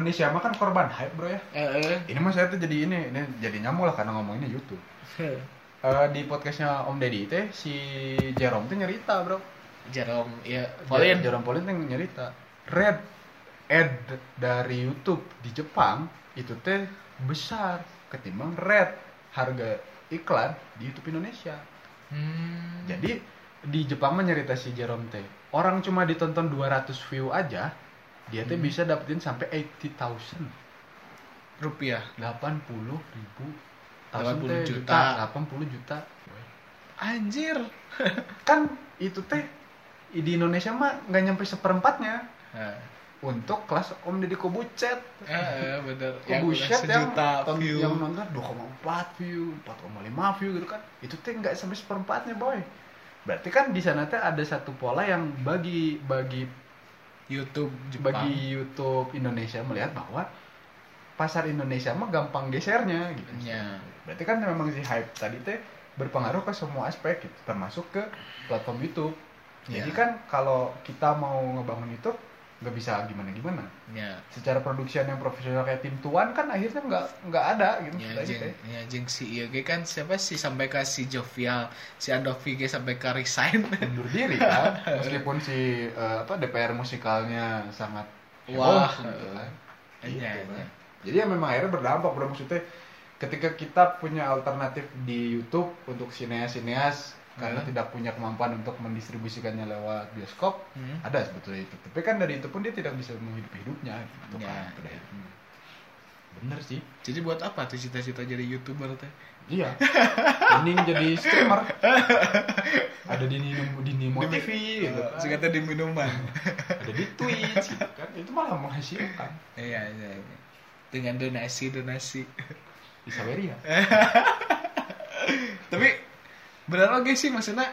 Indonesia mah kan korban hype bro ya Eh, eh. ini mah saya tuh jadi ini ini jadi nyamuk lah karena ngomonginnya YouTube Eh, di podcastnya Om Deddy teh si Jerome tuh nyerita bro Jerome ya. Pauline Jerome Pauline tuh nyerita red ad dari YouTube di Jepang itu teh besar ketimbang red harga iklan di YouTube Indonesia hmm. jadi di Jepang mah nyerita si Jerome teh orang cuma ditonton 200 view aja dia teh Hmm. bisa dapetin sampai 80.000 rupiah. 80 ribu. 80 teh juta. 80 juta. Anjir. Kan itu teh di Indonesia mah nggak nyampe seperempatnya. Nah, untuk kelas Om Deddy Kobucet. Eh, bener. Yang Kobucet yang, ton- view. yang nonton 2,4 view 4,5 view gitu kan. Itu teh nggak sampai seperempatnya boy. Berarti kan di sana teh ada satu pola yang bagi bagi YouTube Jepang bagi YouTube Indonesia melihat bahwa pasar Indonesia mah gampang gesernya gitu Ya. berarti kan memang si hype tadi teh berpengaruh ke semua aspek gitu, termasuk ke platform YouTube jadi Ya. kan kalau kita mau ngebangun YouTube nggak bisa gimana gimana ya secara produksian yang profesional kayak tim tuan kan akhirnya nggak nggak ada gitu ya jeng teh. ya jeng si ge kan siapa sih sampai ke si Jovial si Andovi sampai ke resign mundur diri kan meskipun si eh, apa DPR musikalnya sangat Wah. heboh, gitu kan. Gitu, Iya, Bang. iya. jadi ya memang akhirnya berdampak bro maksudnya ketika kita punya alternatif di YouTube untuk sineas-sineas karena Hmm. tidak punya kemampuan untuk mendistribusikannya lewat bioskop Hmm. ada sebetulnya itu. Tapi kan dari itu pun dia tidak bisa menghidupi hidupnya gitu Ya, kan ya. bener sih. Jadi buat apa tuh cita-cita jadi youtuber teh? Iya. Mending jadi streamer. Ada di Nino, di Nimo TV gitu. Kan. Kata di minuman. Ada di Twitch gitu kan. Itu malah menghasilkan. Iya iya iya. dengan donasi donasi di Saweria. Tapi benar oke sih maksudnya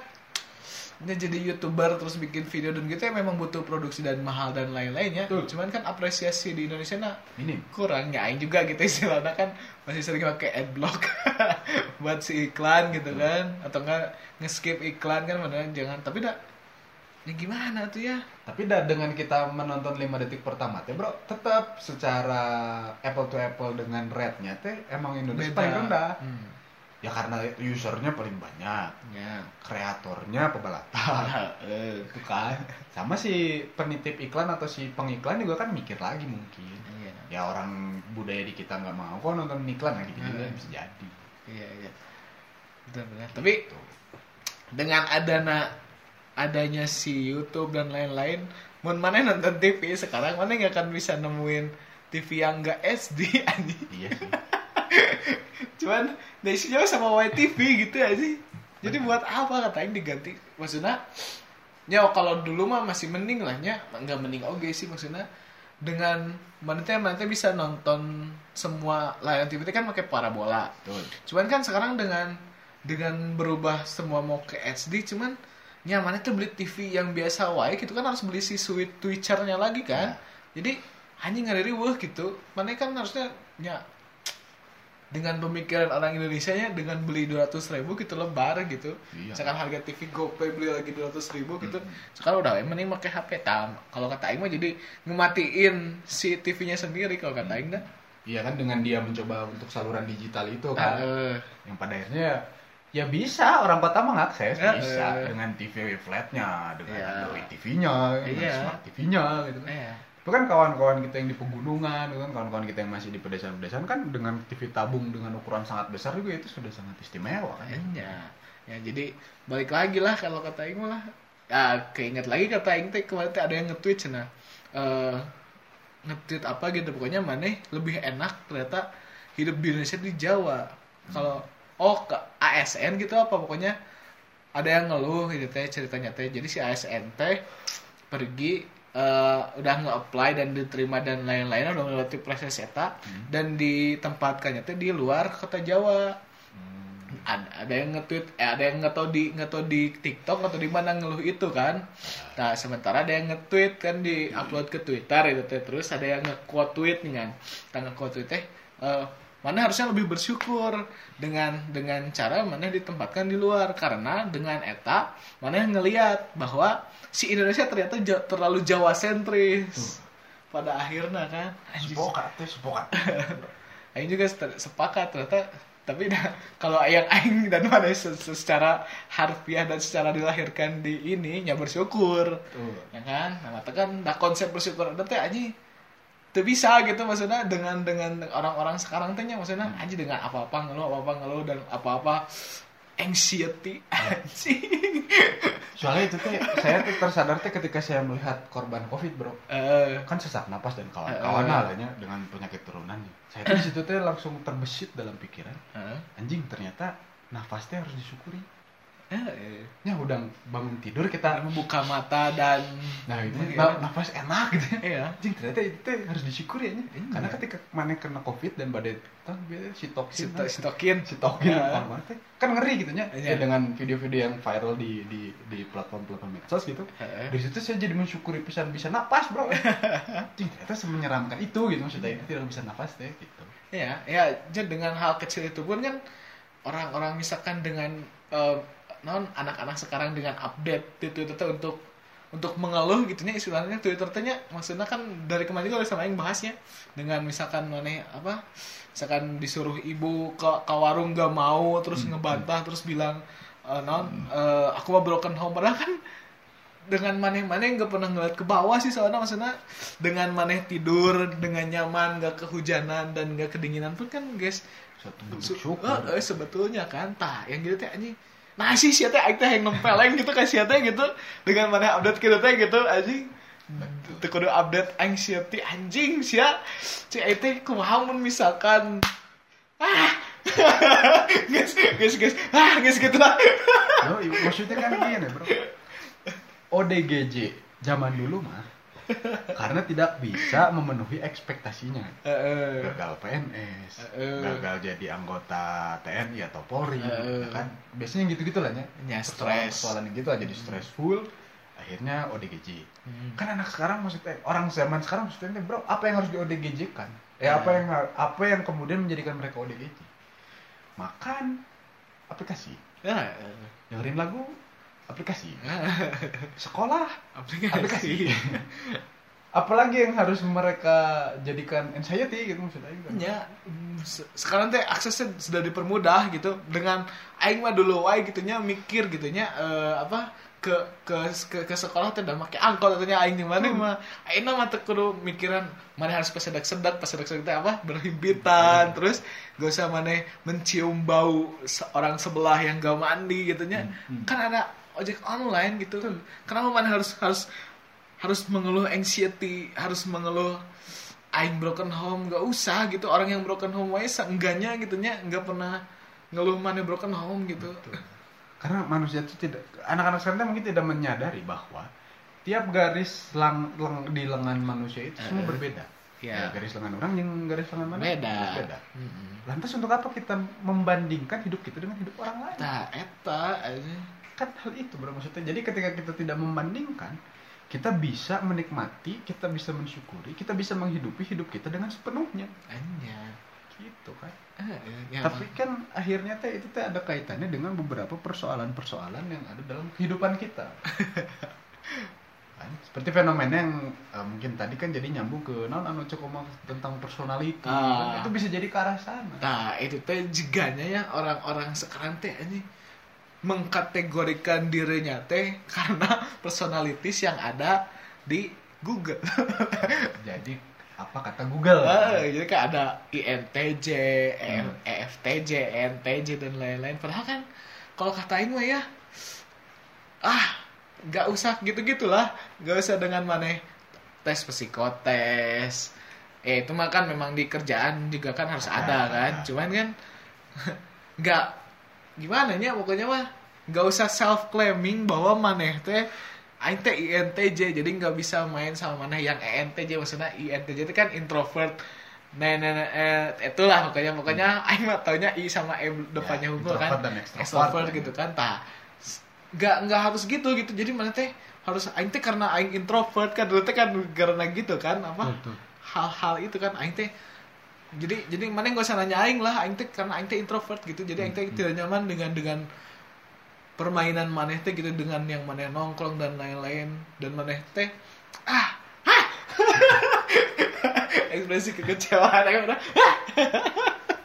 dia jadi youtuber terus bikin video dan gitu ya memang butuh produksi dan mahal dan lain-lainnya. Cuman kan apresiasi di Indonesia nah minim. kurang nyain juga gitu istilahnya kan masih sering pakai adblock buat si iklan gitu kan atau enggak nge-skip iklan kan beneran jangan. Tapi dah ya gimana tuh ya? Tapi dah dengan kita menonton 5 detik pertama teh bro, tetap secara apple to apple dengan rate-nya teh emang Indonesia paling rendah. hmm. Ya karena usernya paling banyak, ya kreatornya pebelatan. eh, itu kan. Sama si penitip iklan atau si pengiklan juga kan mikir lagi mungkin. iya Ya orang budaya di kita nggak mau kok nonton iklan lagi gitu Hmm. bisa jadi. iya iya benar-benar tapi Tuh. dengan adana adanya si YouTube dan lain-lain mun mana nonton TV sekarang mana nggak akan bisa nemuin TV yang nggak SD anjing Iya sih. cuman isinya sama YTV gitu aja jadi buat apa katanya diganti? Maksudnya ya kalau dulu mah masih mending lah nya. Nggak mending oke sih maksudnya. Dengan mana teh mana teh bisa nonton semua layar TV kan pakai parabola Betul. cuman kan sekarang dengan dengan berubah semua mau ke HD cuman ya mana tuh beli TV yang biasa wae gitu kan harus beli si switch twitchernya lagi kan. Jadi hanya ngadiri wah gitu. Mana kan harusnya ya dengan pemikiran orang Indonesia nya dengan beli 200 ribu gitu lebar gitu. Iya. misalkan harga TV GoPay beli lagi 200 ribu gitu. Sekarang udah mending pakai HP tam. Kalau kata Aing mah jadi ngematiin si TV-nya sendiri kalau kata Aing dah. Iya kan dengan dia mencoba untuk saluran digital itu kan. Ah, yang pada akhirnya ya bisa. Orang kota mengakses Ya, bisa. Dengan TV flatnya dengan. Android TV-nya dengan Iya. smart TV-nya gitu kan. Eh, itu kan kawan-kawan kita yang di pegunungan gitu kan kawan-kawan kita yang masih di pedesaan-pedesaan kan dengan TV tabung dengan ukuran sangat besar juga itu sudah sangat istimewa kan? Ya, ya jadi balik lagi lah kalau kata Aing mah ya keinget lagi kata Aing teh kemarin ada yang nge-tweet cenah eh nge-tweet apa gitu pokoknya maneh lebih enak ternyata hidup di Indonesia di Jawa. Kalau oh ke ASN gitu apa pokoknya ada yang ngeluh gitu teh ceritanya teh. Jadi si ASN teh pergi eh, udah nge-apply dan diterima dan lain-lain udah melewati proses eta dan ditempatkannya teh di luar kota Jawa. Ada, ada yang nge-tweet eh, ada yang nggak di nggak di TikTok atau di mana ngeluh itu kan. Nah. Sementara ada yang nge-tweet kan di upload ke Twitter itu teh terus ada yang nge-quote tweet nih kan. Kan nge-quote tweet teh eh, mana harusnya lebih bersyukur dengan dengan cara mana ditempatkan di luar. Karena dengan eta mana yang ngelihat bahwa si Indonesia ternyata ja- terlalu Jawa sentris pada akhirnya kan? Anjing. sepokat teh sepokat. Aing juga sepakat ternyata tapi dah kalau yang Aing dan mana se- se- secara harfiah dan secara dilahirkan di ini nya bersyukur. Tuh ya kan? Nah kan dah konsep bersyukur. Ada teh aja tuh bisa gitu maksudnya dengan dengan orang-orang sekarang tehnya maksudnya aja dengan apa-apa ngeluh apa-apa ngeluh dan apa-apa anxiety anjing. Soalnya itu teh saya tuh tersadar teh ketika saya melihat korban covid bro. Eh. Kan sesak napas dan kawan-kawan eh. lah nya dengan penyakit turunannya saya tuh di situ teh langsung terbesit dalam pikiran. Eh, anjing ternyata nafas teh harus disyukuri. Ya udah bangun tidur kita membuka mata dan nah itu Iya. na- nafas enak gitu iya. Anjing ternyata itu teh harus disyukuri ya Iya. karena ketika mana kena covid dan badai kan biasanya sitokin sitokin. Ya. apa mana teh kan ngeri gitu nya. Iya. Ya, dengan video-video yang viral di di di platform-platform medsos gitu. Dari situ saya jadi mensyukuri pisan bisa napas bro. Anjing ternyata semenyeramkan itu gitu maksudnya. Iya. tidak bisa napas deh gitu. Ya ya jadi dengan hal kecil itu pun kan orang-orang misalkan dengan eh, non anak-anak sekarang dengan update di Twitter tuh untuk untuk mengeluh gitunya istilahnya. Twitter tanya maksudnya kan dari kemarin juga sama yang bahasnya. Dengan misalkan mana apa misalkan disuruh ibu ke, ke warung gak mau terus ngebantah terus bilang eh, non eh, aku mah broken home. Padahal kan dengan maneh-maneh nggak pernah ngeliat ke bawah sih soalnya. Maksudnya dengan maneh tidur dengan nyaman nggak kehujanan dan nggak kedinginan pun kan guys suatu bentuk syukur eh, eh, sebetulnya kan tah yang gitu teh anjing nah sih sih teh aing teh yang nempeleng gitu kan sih teh gitu. Dengan maneh update gitu teh gitu anjing. Teu kudu update aing sia teh anjing sia si aing teh kumaha mun misalkan. Ah! Guys guys guys ah guys gitu lah. No, maksudnya kan gini bro. ODGJ zaman dulu mah karena tidak bisa memenuhi ekspektasinya Heeh. gagal PNS Eh. gagal jadi anggota TNI atau Polri Eh. ya kan biasanya ya Ya, persoalan stres. persoalan gitu aja jadi stressful akhirnya ODGJ Hmm. kan anak sekarang maksudnya orang zaman sekarang maksudnya bro apa yang harus di ODGJ kan ya apa Ya. yang apa yang kemudian menjadikan mereka ODGJ makan aplikasi Ya, dengerin lagu aplikasi. Sekolah. Aplikasi. aplikasi. Apalagi yang harus mereka jadikan anxiety gitu maksudnya. Ya, se- sekarang teh aksesnya sudah dipermudah gitu. Dengan aing mah dulu wae gitunya mikir gitunya eh, apa ke ke ke, ke sekolah teh udah make angkot katanya aing di mana mah. Aing mah teu kudu mikiran mana harus pesedak-sedak pesedak-sedak teh apa berhimpitan. Terus gak usah mana mencium bau orang sebelah yang gak mandi gitunya. Hmm, hmm. kan ada ojek online gitu kenapa mana harus harus harus mengeluh anxiety harus mengeluh aing broken home. Gak usah gitu. Orang yang broken home wae seenggaknya gitunya nggak pernah ngeluh mana broken home gitu. Karena manusia itu tidak anak-anak sekarang mungkin tidak menyadari bahwa tiap garis lang, lang- di lengan manusia itu semua Eh, berbeda. Ya. garis lengan orang yang garis lengan mana? Beda. Beda. Mm-mm. lantas untuk apa kita membandingkan hidup kita dengan hidup orang lain? Tah, eta aja. Kan hal itu bro maksudnya. Jadi ketika kita tidak membandingkan kita bisa menikmati kita bisa mensyukuri kita bisa menghidupi hidup kita dengan sepenuhnya. Anya. gitu kan? Eh, ya. tapi kan akhirnya teh itu teh ada kaitannya dengan beberapa persoalan-persoalan yang ada dalam kehidupan kita. Kan? Seperti fenomena yang eh, mungkin tadi kan jadi nyambung ke non anu cek omong tentang personality. Ah. kan itu bisa jadi ke arah sana. Nah, itu teh jiganya ya orang-orang sekarang teh ini mengkategorikan dirinya teh karena personalities yang ada di Google. jadi apa kata Google Ah, jadi kan ada INTJ, E- Hmm. EFTJ, ENTJ dan lain-lain. Padahal kan kalau katain mah ya ah nggak usah gitu-gitulah, nggak usah dengan mana tes psikotes. Eh itu mah kan memang di kerjaan juga kan harus ada Ada. kan. Cuman kan nggak gimana nya? Pokoknya mah nggak usah self claiming bahwa maneh teh aing teh INTJ jadi nggak bisa main sama maneh yang ENTJ maksudnya INTJ itu kan introvert. Nah, nah, nah, eh, itulah pokoknya pokoknya aing mah taunya I sama E depannya Ya, kan. introvert dan extrovert. Gitu kan tah. Nggak nggak harus gitu gitu. Jadi mana teh harus aing teh karena aing introvert kan dulu teh kan karena gitu kan apa hal-hal itu kan aing teh jadi jadi mana nggak usah nanya aing lah aing teh karena aing teh introvert gitu. Jadi aing teh Hmm, tidak nyaman dengan dengan permainan maneh teh gitu dengan yang maneh nongkrong dan lain-lain. Dan maneh teh ah ah ekspresi kekecewaan aja udah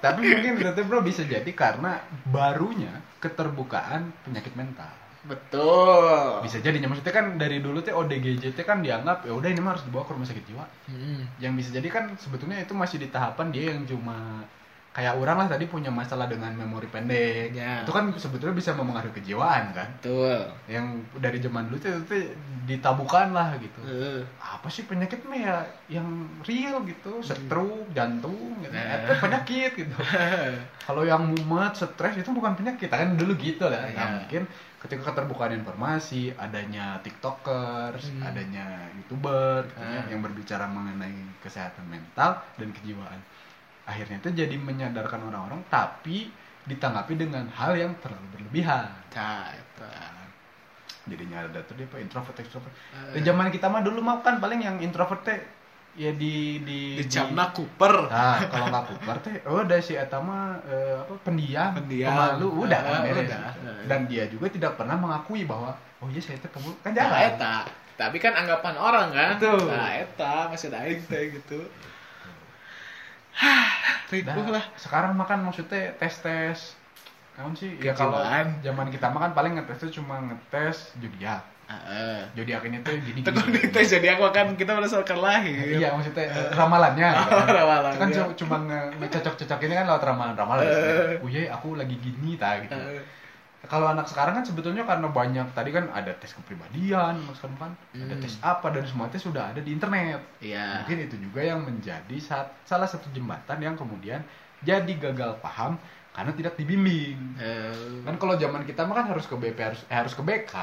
Tapi mungkin bro bisa jadi karena barunya keterbukaan penyakit mental. Betul Bisa jadi maksudnya kan dari dulu teh ODGJ teh kan dianggap ya udah ini mah harus dibawa ke rumah sakit jiwa. Hmm. Yang bisa jadi kan sebetulnya itu masih di tahapan dia yang cuma kayak orang lah tadi punya masalah dengan memori pendek. Ya. Itu kan sebetulnya bisa mempengaruhi kejiwaan kan. betul Yang dari zaman dulu tuh, tuh ditabukan lah gitu. Eh, apa sih penyakit mah ya yang real gitu stroke jantung gitu Nah. itu penyakit gitu kalau yang mumet stres itu bukan penyakit kan dulu gitu lah Ya. nah, mungkin ketika keterbukaan informasi adanya tiktokers Hmm. adanya youtuber gitu ya, Ah. yang berbicara mengenai kesehatan mental dan kejiwaan akhirnya itu jadi menyadarkan orang-orang tapi ditanggapi dengan hal yang terlalu berlebihan nah itu jadinya ada tuh dia apa introvert extrovert Eh. di zaman kita mah dulu mah kan paling yang introvert teh ya di di dicapna Cooper nah kalau nggak kuper teh oh udah si eta mah eh, apa pendiam, Pendiam. pemalu udah kan Ah, beres udah. gitu. dan dia juga tidak pernah mengakui bahwa oh iya saya teh pemalu kan jangan Nah, eta. Tapi kan anggapan orang kan. Betul. Nah, eta masih ada aing teh gitu. Hah, Nah, ribuh lah. sekarang makan maksudnya tes tes Namun sih ya kalau zaman kita mah kan paling ngetes tuh cuma ngetes zodiak Heeh. zodiak ini tuh gini Teguh gini, tes jadi aku kan kita berdasarkan lahir. Iya maksudnya eh, ramalannya gitu kan. Ramalannya. Itu kan cuma, cuma nge- ngecocok-cocok ini kan lewat ramalan-ramalan oh iya aku lagi gini ta gitu Eh, kalau anak sekarang kan sebetulnya karena banyak tadi kan ada tes kepribadian sekarang kan ada Hmm. tes apa dan semua tes sudah ada di internet. Iya. mungkin itu juga yang menjadi saat, salah satu jembatan yang kemudian jadi gagal paham karena tidak dibimbing. Eh, kan kalau zaman kita mah kan harus ke BP harus eh, harus ke BK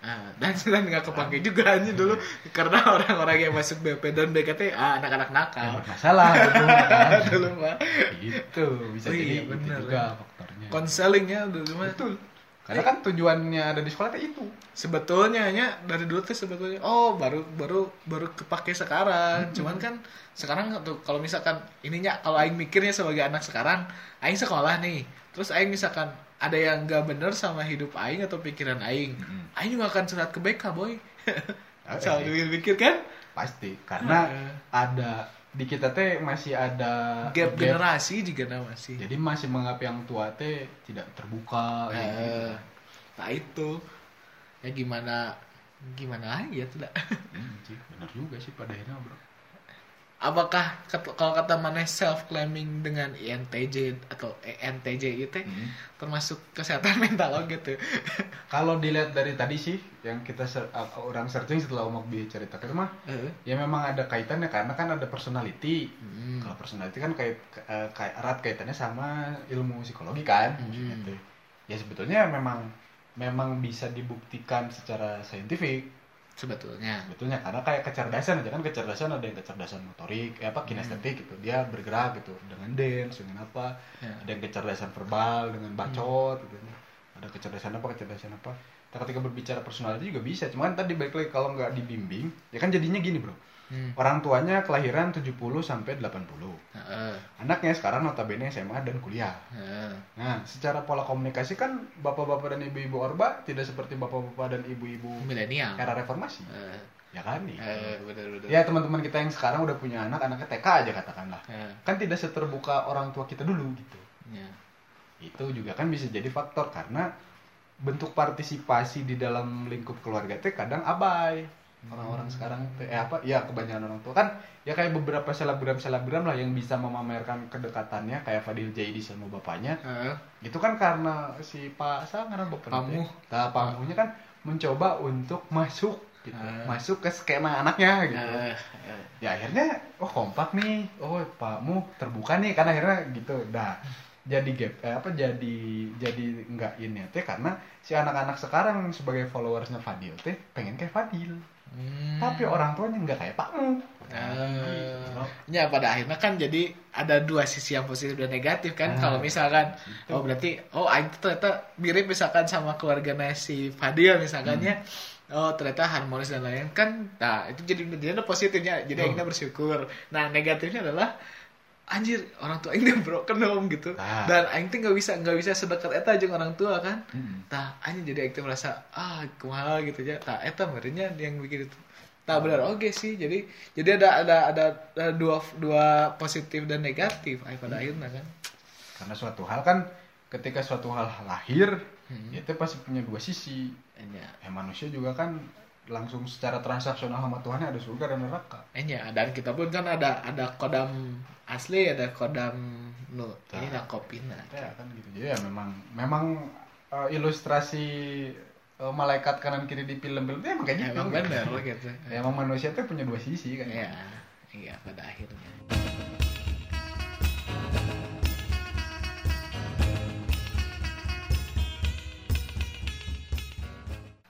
ah, dan dan nggak kepake juga aja dulu karena orang-orang yang masuk BP dan BKT ah, anak-anak nakal. Dulu kan. Dulu mah. Gitu bisa Oh jadi iya, itu bener, juga ya. faktornya. Konselingnya dulu mah. Betul karena kan? Tujuannya ada di sekolah itu. Sebetulnya nya dari dulu tuh sebetulnya oh baru baru baru kepake sekarang. Cuman kan sekarang tuh kalau misalkan ininya kalau aing mikirnya sebagai anak sekarang aing sekolah nih. Terus aing misalkan ada yang nggak bener sama hidup aing atau pikiran aing Mm-mm. aing juga akan surat ke BK boy. Iya. mikir kan? Pasti. Karena ada di kita teh masih ada gap generasi juga nah masih. Jadi masih menganggap yang tua teh tidak terbuka kayak gitu. Eh, nah itu. Ya gimana gimana lagi ya tidak? Hmm, benar juga sih pada akhirnya bro apakah kalau kata mana self claiming dengan INTJ atau ENTJ itu Hmm. termasuk kesehatan mental lo gitu kalau dilihat dari tadi sih yang kita ser- orang searching setelah Omok ceritakan mah Eh, ya memang ada kaitannya karena kan ada personality hmm. kalau personality kan kait eh, kait erat kaitannya sama ilmu psikologi kan Hmm. gitu. ya sebetulnya memang memang bisa dibuktikan secara saintifik sebetulnya. Sebetulnya karena kayak kecerdasan aja kan kecerdasan ada yang kecerdasan motorik eh, apa Hmm. kinestetik gitu. Dia bergerak gitu dengan dance dengan apa. Ya. ada yang kecerdasan verbal dengan bacot gitu. Ada kecerdasan apa kecerdasan apa ketika berbicara personality juga bisa. Cuman tadi balik lagi kalau nggak dibimbing ya kan jadinya gini bro. Hmm. orang tuanya kelahiran 70 sampai 80 Heeh, anaknya sekarang notabene SMA dan kuliah. Heeh. nah secara pola komunikasi kan bapak-bapak dan ibu-ibu orba tidak seperti bapak-bapak dan ibu-ibu milenial. era reformasi. Eh, ya kan nih eh, bener-bener ya teman-teman kita yang sekarang udah punya anak anaknya TK aja katakanlah. Eh, kan tidak seterbuka orang tua kita dulu gitu. Ya. itu juga kan bisa jadi faktor karena bentuk partisipasi di dalam lingkup keluarga teh kadang abai. Orang-orang sekarang teh eh apa? Ya kebanyakan orang tua. Kan ya kayak beberapa selebgram selebgram lah yang bisa memamerkan kedekatannya kayak Fadil Jaidi sama bapaknya. Heeh, itu kan karena si Pak Sa karena bapak Pamuh. nah pamuhnya kan mencoba untuk masuk gitu. Masuk ke skema anaknya gitu. Ya akhirnya oh kompak nih. Oh Pak Mu terbuka nih karena akhirnya gitu. Dah jadi gap eh, apa jadi jadi enggak ini teh karena si anak-anak sekarang sebagai followersnya Fadil teh pengen kayak Fadil Hmm. tapi orang tuanya enggak kayak Pak Mu Eh, Gitu. ya pada akhirnya kan jadi ada dua sisi yang positif dan negatif kan Ah, kalau misalkan gitu. oh berarti oh tuh ternyata mirip misalkan sama keluarga si Fadil misalkannya Hmm. oh ternyata harmonis dan lain kan nah itu jadi jadi ada positifnya jadi Oh. Aingnya bersyukur nah negatifnya adalah anjir orang tua Aing udah broken home gitu. Ah. dan Aing tuh nggak bisa nggak bisa sedekat eta jeung orang tua kan. Mm-mm. Tah, anjing jadi Aing merasa ah kumaha gitu ya. Tah, eta merenya yang bikin itu. tak benar oke sih. Jadi jadi ada ada ada, ada dua dua positif dan negatif ay, pada akhirnya kan. Karena suatu hal kan ketika suatu hal lahir ya itu pasti punya dua sisi. Enya, ya manusia juga kan langsung secara transaksional sama Tuhan ada surga dan neraka. Enya dan kita pun kan ada ada kodam asli ada kodam nu ini Nah. nah kopina ya kan gitu. Jadi ya memang memang eh, ilustrasi eh, malaikat kanan kiri di film-film itu emang kayak gitu. Emang benar gitu. Ya, emang manusia tuh punya dua sisi kan. Iya iya pada akhirnya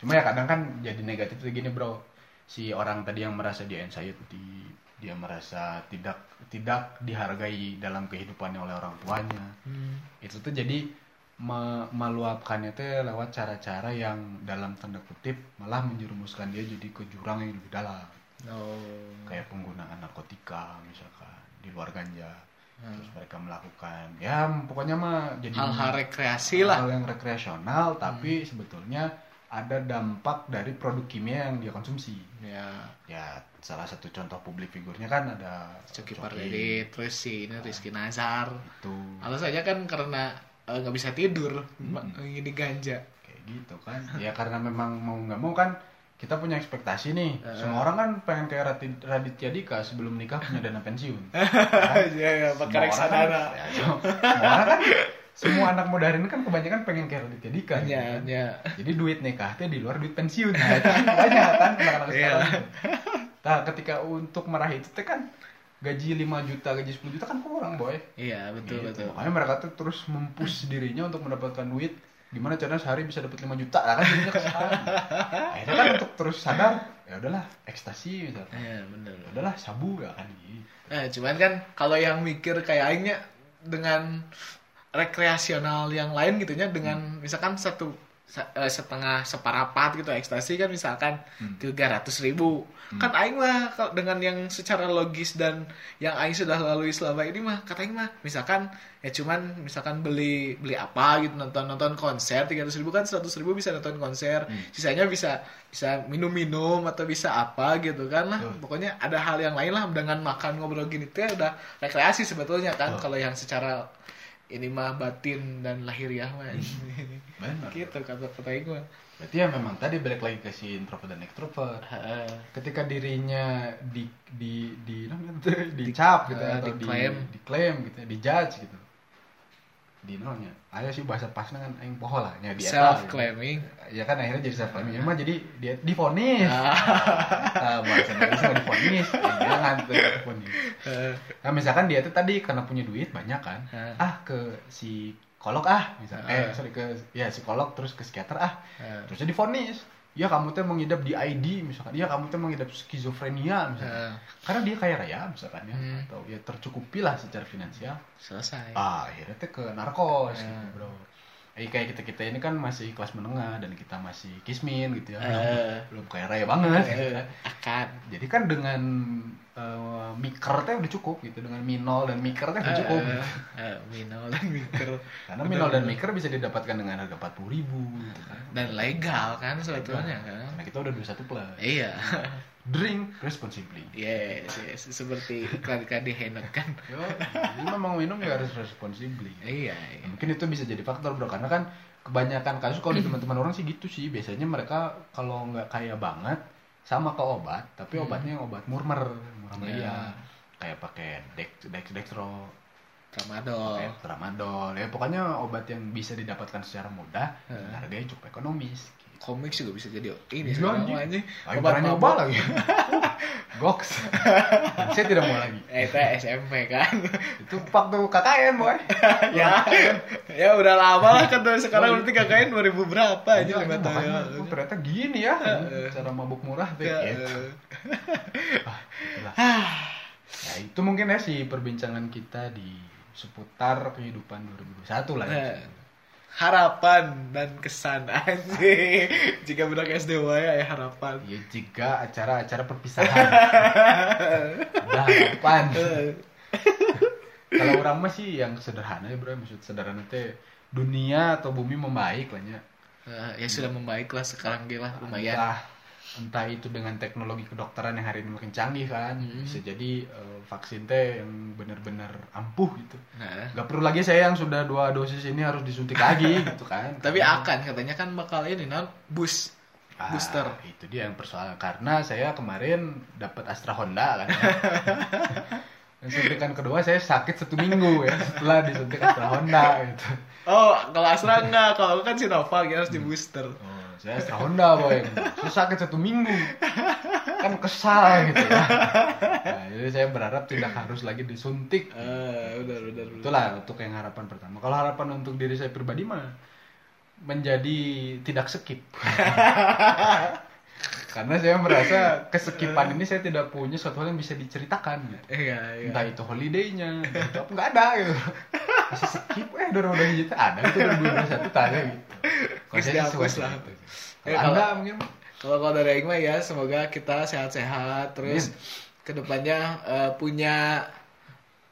cuma ya kadang kan jadi negatif tuh gini bro. Si orang tadi yang merasa dia anxiety dia merasa tidak tidak dihargai dalam kehidupannya oleh orang tuanya. Hmm. itu tuh jadi me- meluapkannya tuh lewat cara-cara yang dalam tanda kutip malah menjerumuskan dia jadi ke jurang yang lebih dalam. Oh. Kayak penggunaan narkotika misalkan di luar ganja. Hmm. terus mereka melakukan ya pokoknya mah jadi hal-hal rekreasi lah. hal yang rekreasional tapi sebetulnya ada dampak dari produk kimia yang dia konsumsi. Ya. Ya salah satu contoh publik figurnya kan ada Coki Pardede terus si ini Rizky Nazar. itu. Alasannya kan karena eh, nggak bisa tidur Hmm. ini ganja. Kayak gitu kan. Ya karena memang mau nggak mau kan kita punya ekspektasi nih. Eh. semua orang kan pengen kayak Radit- Raditya Dika sebelum nikah punya dana pensiun. Iya ya Semua orang reksadana. Kan, ya, semua semua orang kan semua anak muda hari ini kan kebanyakan pengen kayak Raditya Dika gitu ya kan. ya jadi duit nikahnya di luar duit pensiun. Nah, banyak kan anak-anak Iya. sekarang. Nah ketika untuk meraih itu teh kan gaji 5 juta gaji 10 juta kan kurang boy. Iya betul Gitu. betul. Makanya mereka tuh terus mempush dirinya untuk mendapatkan duit. Gimana caranya sehari bisa dapat 5 juta lah kan jadinya ke sana akhirnya kan untuk terus sadar ya udahlah ekstasi misalnya iya bener. Ya udahlah sabu ya kan. Gitu Nah, cuman kan kalau yang mikir kayak aingnya dengan rekreasional yang lain gitunya dengan misalkan satu sa- eh, setengah separapat gitu ekstasi kan misalkan Hmm. tiga ratus ribu kan aing mah kalau dengan yang secara logis dan yang aing sudah lalui selama ini mah kata aing mah misalkan ya cuman misalkan beli beli apa gitu nonton nonton konser tiga ratus ribu kan seratus ribu bisa nonton konser Hmm. sisanya bisa bisa minum minum atau bisa apa gitu kan lah Betul. pokoknya ada hal yang lain lah dengan makan ngobrol gini tuh ya udah rekreasi sebetulnya kan Betul. kalau yang secara ini mah batin dan lahiriah mah benar. Gitu kata kata mah berarti ya memang tadi balik lagi ke si introvert dan extrovert. Heeh. ketika dirinya di di di namanya dicap gitu Eh, atau di diklaim. diklaim gitu di judge gitu di namanya ayo sih bahasa pasnya kan aing poho lah di eta, self claiming ya kan akhirnya jadi self claiming mah jadi dia difonis. Ah. nah, bahasa Indonesia difonis. Ya, jangan tuh difonis. Nah misalkan dia tuh tadi karena punya duit banyak kan Ah. ah ke si psikolog ah misalnya eh Ah. sorry ke ya psikolog terus ke psikiater ah Ah. terusnya difonis ya kamu tuh mengidap di ID misalkan ya kamu tuh mengidap skizofrenia misalkan Ah. karena dia kaya raya misalkan ya Hmm. atau ya tercukupi lah secara finansial selesai ah akhirnya tuh ke narkos Ya. gitu bro eh kayak kita kita ini kan masih kelas menengah dan kita masih kismin gitu ya Eh. belum kaya raya banget gitu Eh, kan. akan jadi kan dengan eh, miker teh udah cukup gitu dengan minol dan miker teh udah cukup Eh, gitu. eh, minol dan mikir karena minol dan miker bisa didapatkan dengan harga empat puluh ribu gitu kan. dan legal kan sebetulnya kan karena kita udah 21 plus iya drink responsibly. Yes, yes seperti iklan-iklan di kan Yo, memang minum ya harus responsibly. Iya, iya. Ya, mungkin itu bisa jadi faktor bro karena kan kebanyakan kasus kalau di teman-teman orang sih gitu sih. Biasanya mereka kalau nggak kaya banget sama ke obat tapi Hmm. obatnya obat murmer murah Ya. meriah kayak pakai dex dex dextro. Tramadol. Pakai tramadol. Ya pokoknya obat yang bisa didapatkan secara mudah dan harganya cukup ekonomis komik juga bisa jadi ini Iya, sekarang anjing. anjing. Obat mabok lagi goks saya tidak mau lagi eh itu SMP kan itu waktu KKN boy ya ya udah lama lah kan dari sekarang iya. berarti kakaknya 2000 berapa aja Iya, lima tahun oh, ternyata gini ya cara mabuk murah tuh Ya, gitu. eh. Ah, itulah. Ya, itu mungkin ya sih perbincangan kita di seputar kehidupan 2021 lah ya. Harapan dan kesan anjing jika budak SD wae ya harapan Ya jika acara-acara perpisahan. Ada harapan. Eh, Kalau orang mah sih yang sederhana ya bro, maksud sederhana teh dunia atau bumi membaik lah ya. ya sudah membaik lah sekarang gila lumayan entah itu dengan teknologi kedokteran yang hari ini makin canggih kan. Hmm. bisa jadi eh, vaksin teh yang benar-benar ampuh gitu. Nah, nggak perlu lagi saya yang sudah dua dosis ini harus disuntik lagi gitu kan. Tapi Karena- akan katanya kan bakal ini non boost Ah, booster. itu dia yang persoalan. Karena saya kemarin dapat Astra Honda kan. Dan suntikan kedua saya sakit satu minggu ya setelah disuntik Astra Honda gitu. Oh, kalau Astra enggak, kalau kan Sinovac ya harus di booster. Saya Honda boy. Saya sakit satu minggu. Kan kesal gitu ya. Nah, jadi saya berharap tidak harus lagi disuntik. Eh, udah, udah, udah. itulah untuk yang harapan pertama. Kalau harapan untuk diri saya pribadi mah menjadi tidak skip karena saya merasa kesekipan ini saya tidak punya suatu hal yang bisa diceritakan gitu. Iya, iya. entah itu holiday-nya itu apa nggak ada gitu masih skip eh dua ribu itu ada itu dua ribu satu tanya gitu kalau saya suka lah. gitu. Ya, Kalau kalau- anda mungkin Kalau kalau dari Aing mah ya semoga kita sehat-sehat terus ke depannya eh, punya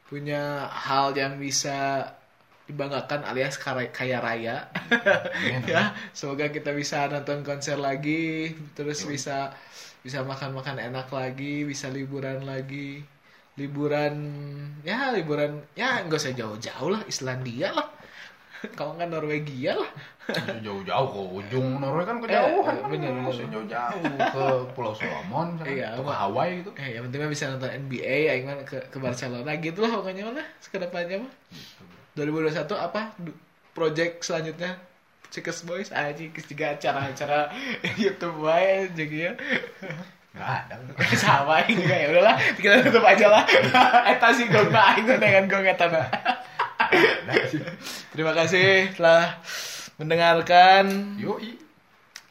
punya hal yang bisa dibanggakan alias kaya raya Amin. ya semoga kita bisa nonton konser lagi terus bisa bisa makan-makan enak lagi bisa liburan lagi liburan ya liburan ya nggak usah jauh-jauh lah Islandia lah kalau nggak Norwegia lah jauh-jauh ke ujung Norway kan kejauhan Eh, bener, bener. jauh-jauh ke Pulau Solomon sana, Iya, ke. Hawaii gitu Eh, yang penting mah bisa nonton NBA, ya mah ke, ke Barcelona gitu lah pokoknya mana ke depannya mah. 2021 apa project selanjutnya Cikes Boys aja juga acara-acara YouTube wae jadi ya. nggak ada Sama ini juga ya udahlah kita tutup aja lah. Eta sih gong mah aing dengan gong eta. Nggak. Terima kasih telah mendengarkan. Yoi.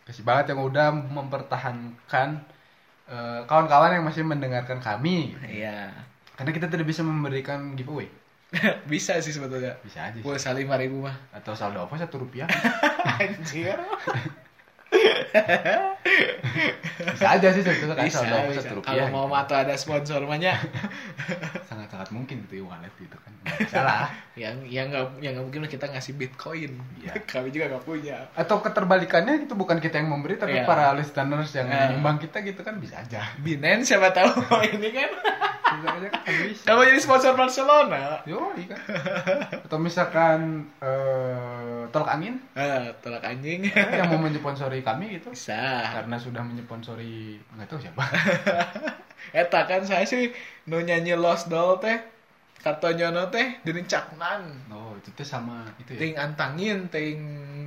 Kasih banget yang udah mempertahankan eh, kawan-kawan yang masih mendengarkan kami. Iya. Karena kita tidak bisa memberikan giveaway. bisa sih sebetulnya. Bisa aja sih. Pulsa lima ribu mah. Atau saldo apa satu rupiah. Anjir. Bisa aja sih sebetulnya kan bisa, saldo apa satu rupiah. Kalau mau gitu. atau ada sponsor mahnya Sangat-sangat mungkin gitu ya wallet gitu kan. Salah. yang yang nggak yang nggak mungkin lah kita ngasih bitcoin. Iya. Kami juga nggak punya. Atau keterbalikannya itu bukan kita yang memberi tapi Iya. para listeners yang Iya. menyumbang kita gitu kan bisa aja. Binance siapa tahu ini kan. Bisa aja kan bisa. Kamu jadi sponsor Barcelona. Yoi kan. Atau misalkan eh, tolak angin Ah, tolak anjing. yang mau mensponsori kami gitu Bisa. karena sudah menyponsori nggak tahu siapa Eta kan saya sih nu nyanyi Lost Doll teh kartonyono teh dening caknan. oh itu tuh sama itu ya Ting antangin, ting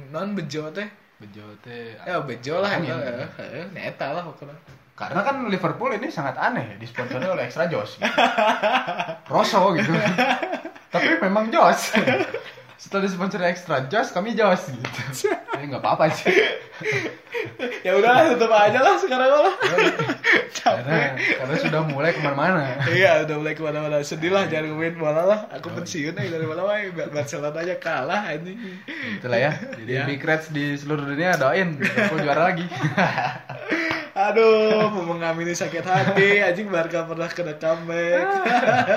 non bejo teh. bejo teh Ya bejo lah eta. Heeh, neta lah pokoknya. Karena kan Liverpool ini sangat aneh ya disponsori oleh Extra Jos gitu. Rosso gitu. Tapi memang Jos setelah disponsori Extra Jos kami Jos gitu. Ya nggak apa-apa sih. Ya udah tutup aja lah sekarang lah. karena karena sudah mulai ke mana-mana. Iya udah mulai ke mana-mana. Sedih lah jangan ngomongin bola lah. Aku pensiun aja dari bola wae Barcelona aja kalah anjing. Itulah ya. Jadi Ya. Big Reds di seluruh dunia doain. Liverpool juara lagi aduh mau mengamini sakit hati. Anjing Barca pernah kena comeback.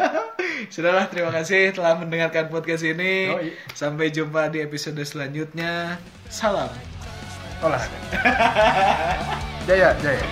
Sudahlah terima kasih telah mendengarkan podcast ini. Sampai jumpa di episode selanjutnya. Salam. Olahraga. Jaya jaya